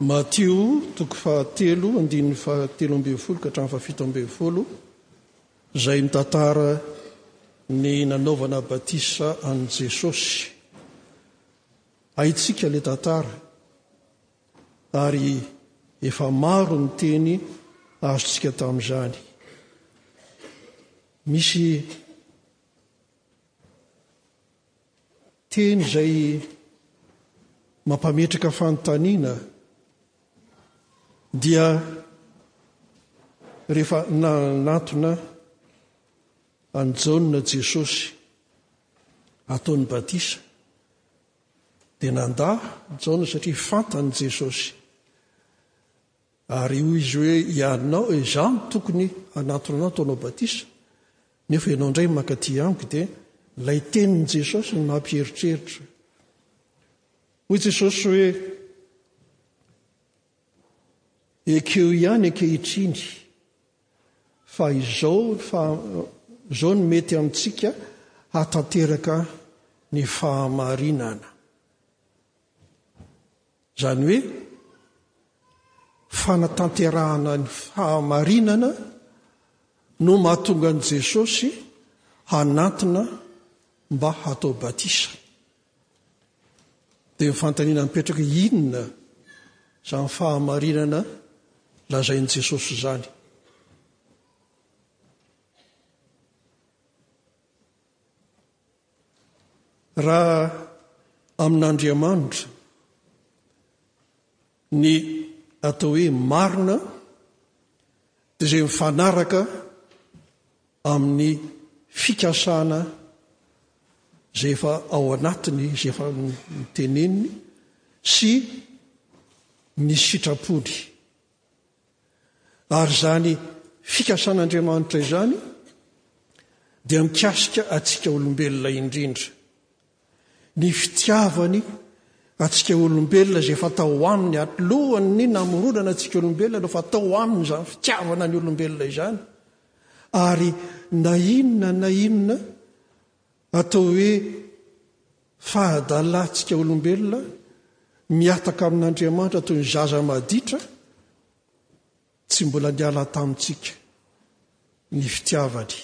Matio toko fahatelo andininy fahatelo ambin'ny folo ka hatramin'ny fahafito ambin'ny folo, izay mitantara ny nanaovana batisa an'i Jesosy. Haintsika ilay tantara ary efa maro ny teny azontsika tamin'izany. Misy Teny izay mampametraka fanontaniana dia rehefa nanatona an'i Jaona Jesosy ataony batisa dia nandà Jaona satria fantany Jesosy Ary hoy izy hoe, Ianao e, izaho no tokony hanantona anao hataonao batisa, nefa ianao indray mankaty amiko. Dia ilay tenin'i Jesosy no nampieritreritra. Hoy Jesosy hoe, Ekeo ihany ankehitriny fa izao, fa izao no mety amintsika hahatanteraka ny fahamarinana. Izany hoe, fanatanterahana ny fahamarinana no mahatonga an'i Jesosy hanantona mba hatao batisa. Dia ny fanontaniana mipetraka hoe inona izany fahamarinana lazain'i Jesosy izany? Raha amin'Andriamanitra ny atao hoe marina dia izay mifanaraka amin'ny fikasana izay efa ao anatiny, izay efa niteneniny sy ny sitrapony. Ary izany fikasan'Andriamanitra izany dia mikasika antsika olombelona indrindra. Ny fitiavany antsika olombelona izay fatao aminy atlohany ny namoronana antsika olombelona no fatao aminy izany fitiavana ny olombelona izany. Ary na inona na inona Atao hoe fahadalantsika olombelona mihataka amin'Andriamanitra toy ny zaza maditra tsy mbola niala tamintsika ny fitiavany.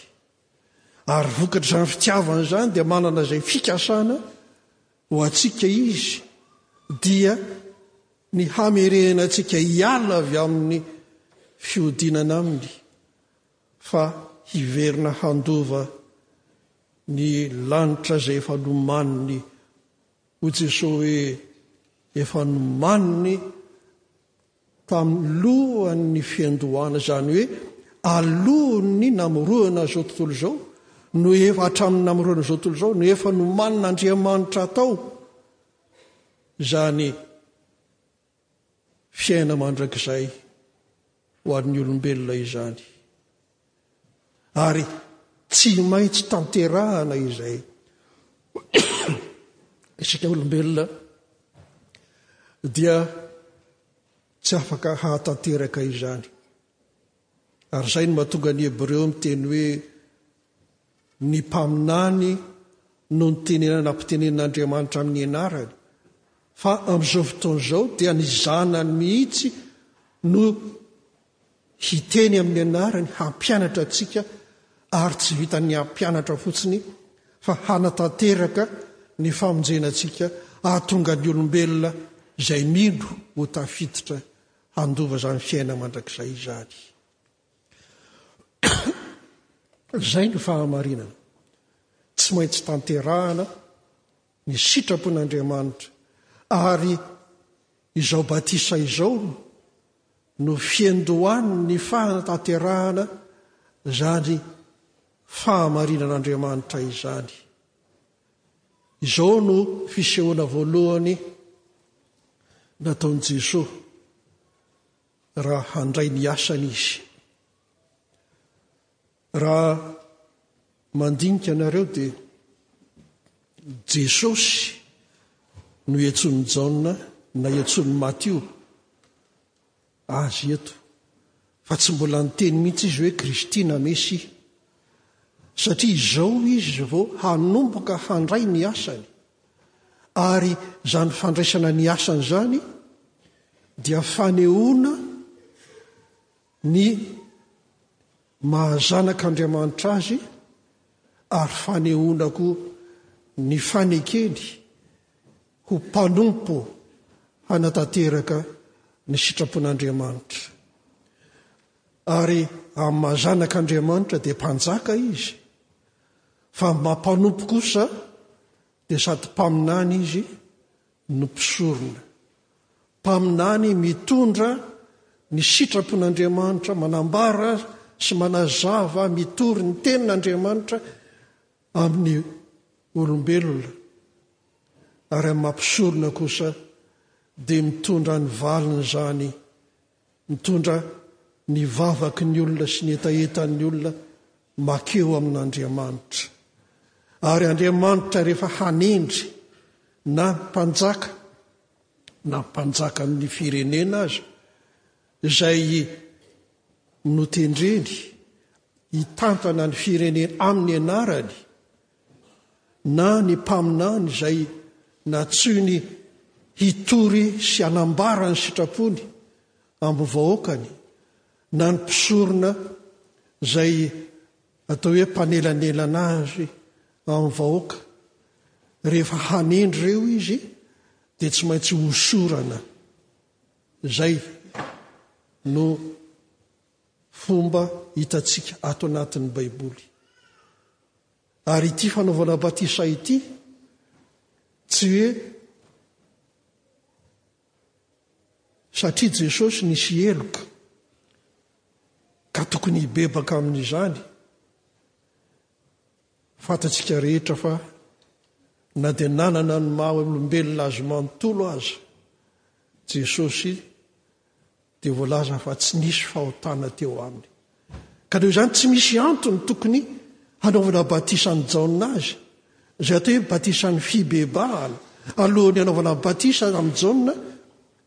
Ary vokatr'izany fitiavana izany dia manana izay fikasana ho antsika izy, dia ny hamerehana antsika hiala avy amin'ny fihodinana aminy fa hiverina handova ny lanitra izay efa nomaniny ho Jesoa hoe efa nomaniny tamin'ny lohan'ny fiandohana, izany hoe alohan'ny namoroana izao tontolo izao, no efa hatramin'ny namoroana izao tontolo izao no efa nomanin'Andriamanitra hatao izany fiaina mandrakizay ho an'ny olombelona izany. Ary tsy maintsy tanterahana izay isika olombelona dia tsy afaka hahatanteraka izany. Ary izay no mahatonga ny Hebreo miteny hoe Ny mpaminany no nitenenana mpitenenin'Andriamanitra amin'ny anarany, fa amin'izao fotoana izao dia ny Zanany mihitsy no hiteny amin'ny anarany hampianatra antsika, ary tsy vitan'ny hampianatra fotsiny fa hanatanteraka ny famonjena antsika hahatonga ny olombelona izay mino ho tafiditra handova izany fiainana mandrakizay izany. Izay no fahamarinana tsy maintsy tanterahana ny sitrapon'Andriamanitra ary izao batisa izao no fiandohan'ny fanatanterahana izany fahamarinan'Andriamanitra izany. Izao no fisehoana voalohany nataon'i Jesoa Raha handray ny asany izy. Raha mandinika anareo dia Jesosy no iantsoan'i Jaona na iantsoan'i Matio azy eto. Fa tsy mbola niteny mihitsy izy hoe Kristy na Mesia. Satria izao izy vao hanomboka handray ny asany. Ary izany fandraisana ny asany izany dia fanehoana ny maha-zanak'Andriamanitra azy ary fanehoana koa ny fanekeny ho mpanompo hanatanteraka ny sitrapon'Andriamanitra. Ary amin'ny maha-zanak'Andriamanitra dia mpanjaka izy, Fa mba mpanompo kosa dia sady mpaminany izy no mpisorona. Mpaminany mitondra ny sitrapon'Andriamanitra, manambara sy manazava mitory ny tenin'Andriamanitra amin'ny olombelona, ary amin'ny maha mpisorona kosa dia mitondra ny valin'izany Mitondra ny vavaky ny olona sy ny hetahetan'ny olona makeo amin'Andriamanitra. Ary Andriamanitra rehefa hanendry na mpanjaka na mpanjakan'ny firenena aza izay notendreny hitantana ny firenena amin'ny anarany na ny mpaminany izay nantsoiny hitory sy hanambara ny sitrapony amin'ny vahoakany na ny mpisorona izay atao hoe mpanelanelana azy amin'ny vahoaka. Rehefa hanendry ireo izy dia tsy maintsy hosorana. Izay no Fomba hitantsika ato anatin'ny Baiboly. Ary ity fanaovana batisa ity, tsy hoe satria Jesosy nisy heloka ka tokony hibebaka amin'izany, fantatsika rehetra fa na dia nanana ny maha olombelona azy manontolo aza Jesosy dia voalaza fa tsy nisy fahotana teo aminy, ka noho izany tsy misy antony tokony hanaovana batisa an'i Jaona azy, izay atao hoe batisan'ny fibebahana. Alohan'ny hanaovana batisa amin'i Jaona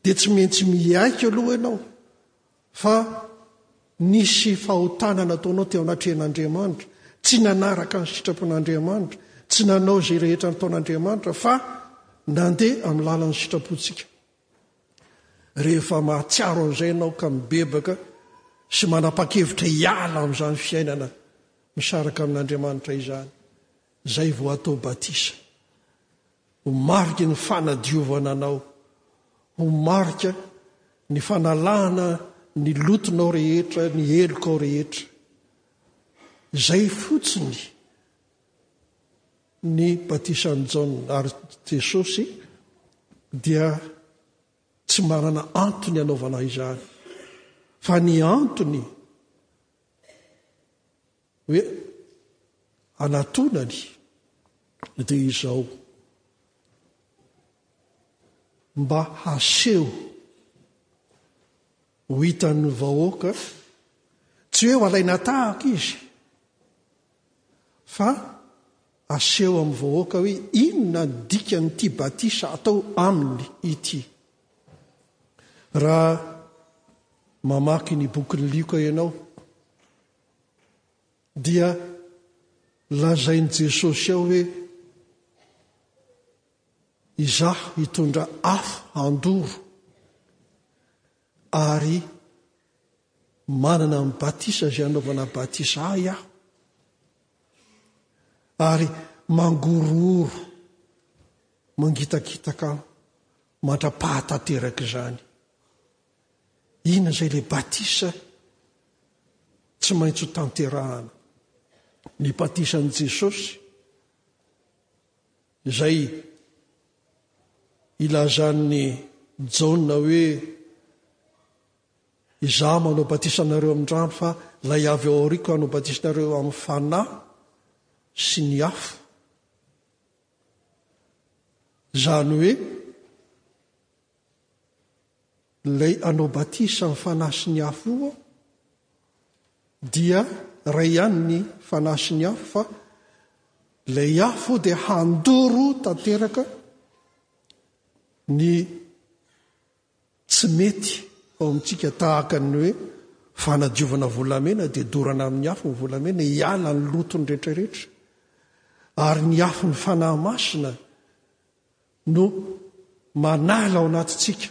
dia tsy maintsy miaiky aloha ianao fa nisy fahotana nataonao teo anatrehan'Andriamanitra, tsy nanaraka ny sitrapon'Andriamanitra, tsy nanao izay rehetra nataon'Andriamanitra fa nandeha amin'ny lalan'ny sitrapontsika. Rehefa mahatsiaro an'izay ianao ka mibebaka sy manapa-kevitra hiala amin'izany fiainana misaraka amin'Andriamanitra izany, izay vao atao batisa. Ho mariky ny fanadiovana anao, ho marika ny fanalana ny lotonao rehetra, ny helokao rehetra. Izay fotsiny. Ny batisan'i Jaona ary Jesosy dia tsy manana antony anaovana izany, fa ny antony hoe anatonany dia izao, mba haseho ho hitan'ny vahoaka tsy hoe ho alaina tahaka izy, Fa aseho amin'ny vahoaka hoe inona ny dikan'ity batisa atao aminy ity. Raha mamaky ny bokin'i Lioka ianao, dia lazain'i Jesosy ao hoe izaho hitondra afo handoro Ary manana ny batisa izay anaovana batisa ahy aho, ary mangorohoro, mangitakitaka aho mandra-pahatanteraka izany. Inona izay ilay batisa tsy maintsy ho tanterahana? Ny batisan'i Jesosy izay ilazan'i Jaona hoe, Izaho manao batisa anareo amin-drano, fa Ilay avy ao aoriako hanao batisa anareo amin'ny Fanahy sy ny afo. Izany hoe, Ilay hanao batisa amin'ny Fanahy sy ny afo ho'a, dia iray ihany ny Fanahy sy ny afo, fa ilay afo dia handoro tanteraka ny tsy mety ao amintsika tahaka ny hoe fanadiovana volamena dia dorana amin'ny afo ny volamena hiala ny lotony rehetrarehetra ary ny afo ny fanahy masina no manala ao anatintsika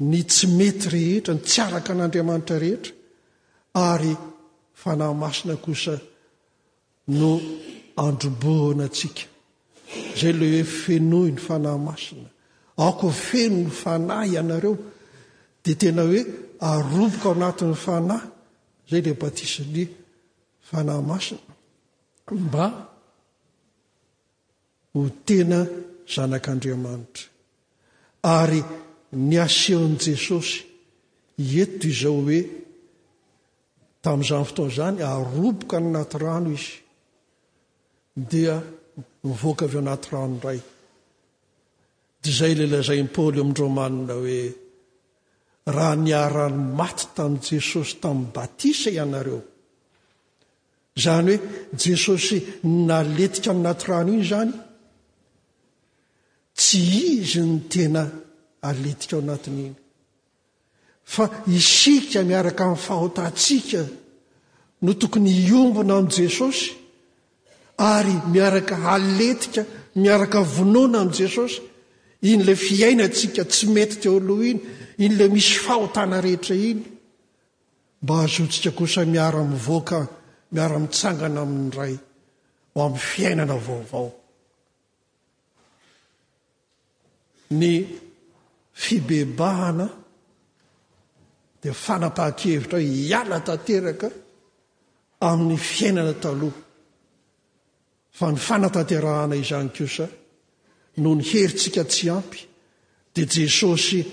ny tsy mety rehetra, ny tsy araka an'Andriamanitra rehetra, ary Fanahy Masina kosa no androbohana antsika. Izay ilay hoe fenoy ny Fanahy Masina. Aoka feno ny Fanahy ianareo. Dia tena hoe aroboka ao anatin'ny Fanahy, izay ilay batisin'ny Fanahy Masina. Mba ho tena zanak'Andriamanitra. Ary ny asehon'i Jesosy eto izao hoe tamin'izany fotoana izany aroboka any anaty rano izy dia mivoaka avy anaty rano indray. Dia izay ilay lazain'i Paoly amin'ny Romanina hoe raha niara-maty tamin'i Jesosy tamin'ny batisa ianareo Izany hoe Jesosy naletika amin'ny anaty rano iny izany, tsy Izy no tena aletika ao anatin'iny. Fa isika miaraka amin'ny fahotantsika no tokony hiombona amin'i Jesosy ary miaraka haletika, miaraka vonoana amin'i Jesosy, iny ilay fiainantsika tsy mety teo aloha iny, iny ilay misy fahotana rehetra iny. mba hahazoantsika kosa miara-mivoaka, miara-mitsangana amin'ny Ray ho amin'ny fiainana vaovao. Ny fibebahana dia fanapahan-kevitra hiala tanteraka amin'ny fiainana taloha. Fa ny fanatanterahana izany kosa, noho ny herintsika tsy ampy, dia Jesosy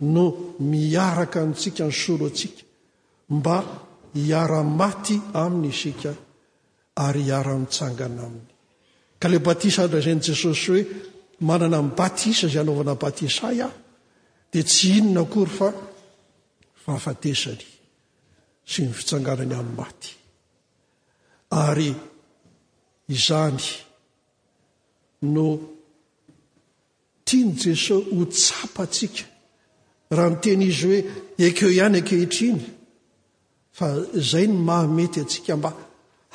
no miaraka amintsika nisolo antsika mba hiara-maty Aminy isika ary hiara-mitsangana Aminy. Ka ilay batisa andraisain'i Jesosy hoe manana ny batisa izay anaovana batisa ahy aho dia tsy inona akory fa fahafatesany sy ny fitsanganany amin'ny maty. Ary izany no tian'i Jesosy ho tsapantsika raha niteny izy hoe ekeo ihany ankehitriny fa izay ny mahamety antsika mba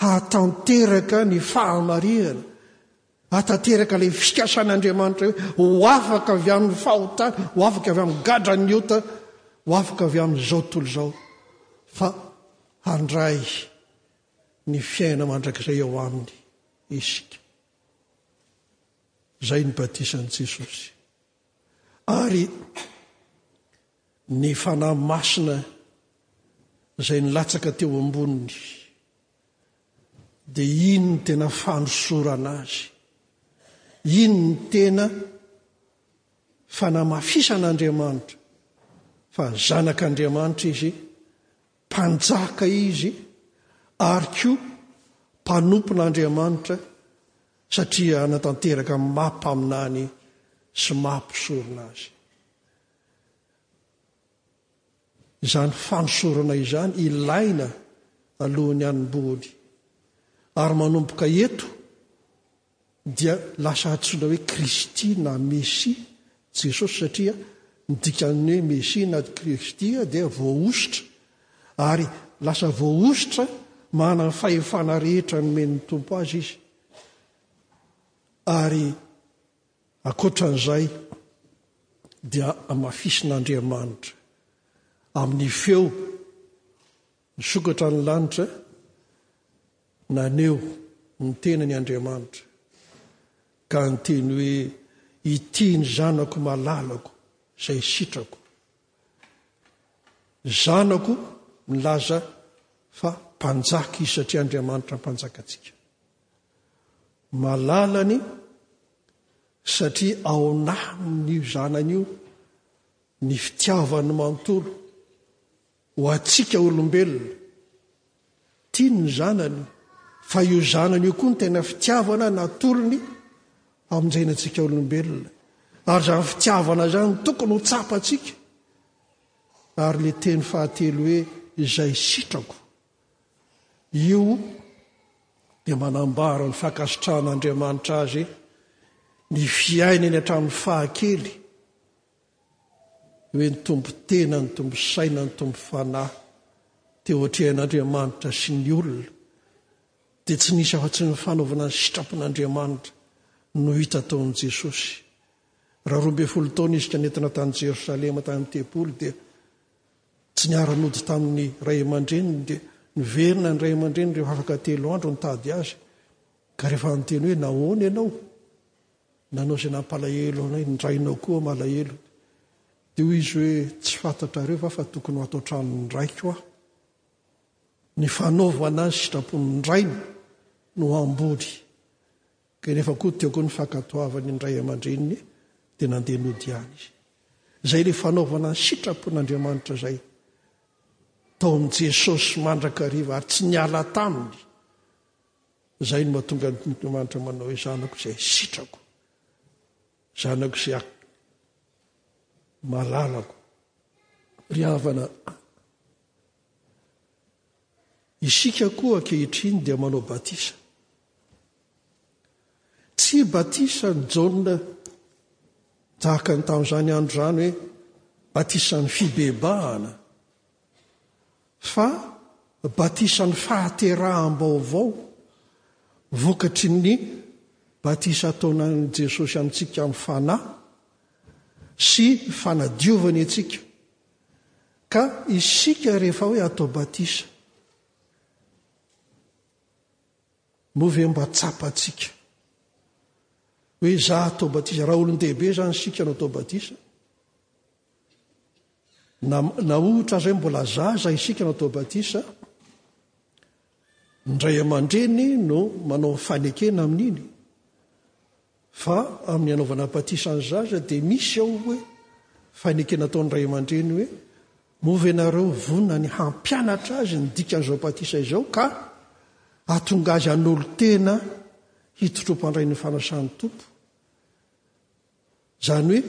hahatanteraka ny fahamarihana Hahatanteraka ilay fikasan'Andriamanitra hoe ho afaka avy amin'ny fahotana, ho afaka avy amin'ny gadran'ny ota, ho afaka avy amin'izao tontolo izao, fa handray ny fiainana mandrakizay ao aminy isika. Izay ny batisan'i Jesosy. Ary ny fanahy masina izay nilatsaka teo amboniny Dia iny no tena fanosorana azy. Iny no tena fanamafisan'Andriamanitra fa Zanak'Andriamanitra Izy, Mpanjaka Izy, ary koa mpanompon'Andriamanitra satria hanatanteraka ny maha Mpaminany sy maha Mpisorona Azy. Izany fanosorana izany ilaina alohan'ny hanombohany. Ary manomboka eto dia lasa antsoina hoe Kristy na Mesia Jesosy satria ny dikan'ny hoe Mesia na Kristy dia voahosotra ary lasa voahosotra manana ny fahefana rehetra nomen'ny Tompo azy izy ary Ankoatran'izay dia hamafisin'Andriamanitra amin'ny feo nisokatra ny lanitra naneho ny tenany Andriamanitra ka niteny hoe, Ity ny Zanako malalako izay sitrako. Zanako milaza fa mpanjaka izy satria Andriamanitra mpanjaka antsika. Malalany satria ao anatiny io zanany io ny fitiavany manontolo ho antsika olombelona. Tiany ny zanany fa io zanany io koa ny tena fitiavana natolony hamonjena antsika olombelona. Ary izany fitiavana izany tokony ho tsapantsika. Ary le teny fahatelo hoe izay sitrako. Io dia manambara ny fankasitrahan'Andriamanitra azy ny fiainany hatramin'ny fahakely, hoe nitombo tena, nitombo saina, nitombo fanahy teo atrehan'Andriamanitra sy ny olona, dia tsy nisy afa-tsy ny fanaovana ny sitrapon'Andriamanitra no hita taon'i Jesosy. Raha roa ambin'ny folo taona izy ka nentina tany Jerosalema tany amin'ny tempoly dia Tsy niara-nody tamin'ny ray aman-dreniny dia niverina ny ray aman-dreniny rehefa afaka telo andro nitady azy. Ka rehefa niteny hoe, Nahoana ianao? Nanao izay nampalahelo anay, ny rainao koa malahelo. Dia hoy izy hoe, Tsy fantatrareo va fa tokony ho ato an-tranon'ny raiko aho? Ny fanaovana ny sitrapon'ny rainy no ambony Kanefa koa teo koa ny fankatoavany ny ray aman-dreniny dia nandeha nody ihany izy. Izay ilay fanaovana ny sitrapon'Andriamanitra izay tao amin'i Jesosy mandrakariva ary tsy niala taminy. Izay no mahatonga ny Tompon'Andriamanitra manao hoe zanako izay sitrako, zanako izay malalako. Ry havana, isika koa ankehitriny dia manao batisa. Tsy batisan'i Jaona tahaka ny tamin'izany andro izany hoe batisan'ny fibebahana, fa batisan'ny fahateraham-baovao vokatry ny batisa ataonan'i Jesosy amintsika amin'ny Fanahy sy fanadiovany antsika. Ka isika rehefa hoe atao batisa, Moa ve mba tsapantsika hoe za atao batisa? Raha olon-dehibe izany isika no atao batisa, na, na ohatra aza hoe mbola zaza isika no atao batisa, ny ray aman-dreny no manao fanekena amin'iny. Fa amin'ny anaovana batisa ny zaza dia misy ao hoe fainekena ataon'ny ray aman-dreny hoe moa ve nareo vonona ny hampianatra azy ny dikan'izao batisa izao ka hatonga azy hanolo-tena hitotro-pandray ny fanasan'ny Tompo? Izany hoe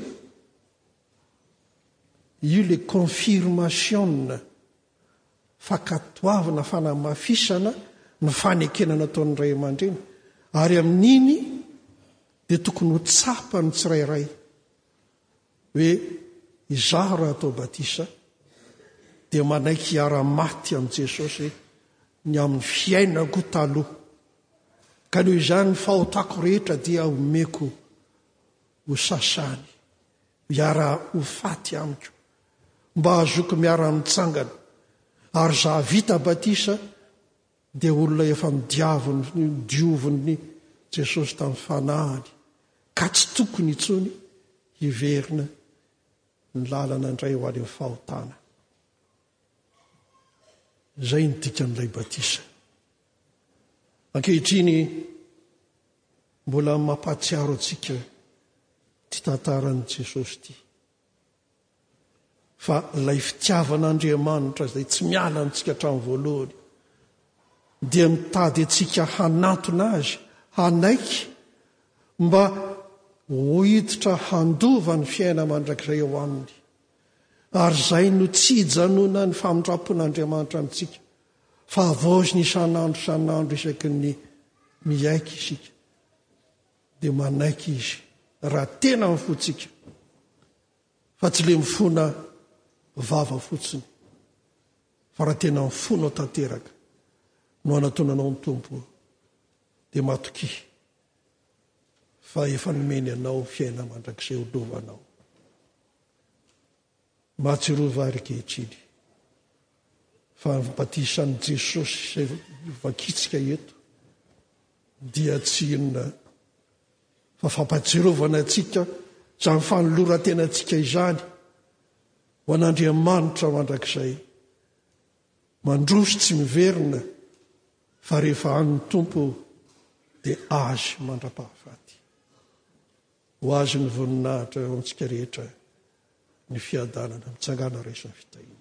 io le confirmation Fankatoavina fanamafisana ny fanekena nataon'ny ray aman-dreny ary amin'iny dia tokony ho tsapan'ny tsirairay hoe izaho raha atao batisa dia manaiky hiara-maty amin'i Jesosy ny amin'ny fiainako taloha ka noho izany ny fahotako rehetra dia omeko ho sasany miara ho faty amiko mba hazoky miara-mitsangana. Ary izaho vita batisa dia olona efa nodiavin'ny diovin'ny Jesosy tamin'ny Fanahiny ka tsy tokony intsony hiverina ny lalana indray ho any amin'ny fahotana. Izay ny dikan'ilay batisa. Ankehitriny mbola mampahatsiaro antsika ity tantaran'i Jesosy ity. Fa ilay fitiavan'Andriamanitra izay tsy miala amintsika hatramin'ny voalohany dia mitady antsika hanatona Azy, hanaiky mba ho hiditra handova ny fiaina mandrakizay ao Aminy. Ary izay no tsy ijanonan'ny famindrampon'Andriamanitra amintsika, fa havaoziny isan'andro isan'andro isaky ny miaiky isika. dia manaiky izy raha tena ny fontsika fa tsy le mifona vava fotsiny fa raha tena ny fonao tanteraka no anatonanao ny tompo dia matokia fa efa nomeny anao fiaina mandrakizay ho lovanao Mahatsiarova ahy ankehitriny fa ny batisan'i Jesosy izay vakitsika eto dia tsy inona fa fampatsiarovana antsika izany fanoloran-tenantsika izany ho an'Andriamanitra mandrakizay. Mandroso tsy miverina fa rehefa any ny Tompo dia azy mandra-pahafaty. Ho azon'ny voninahitra eo amintsika rehetra ny fiadanana mitsangana raisin'ny fitahiana.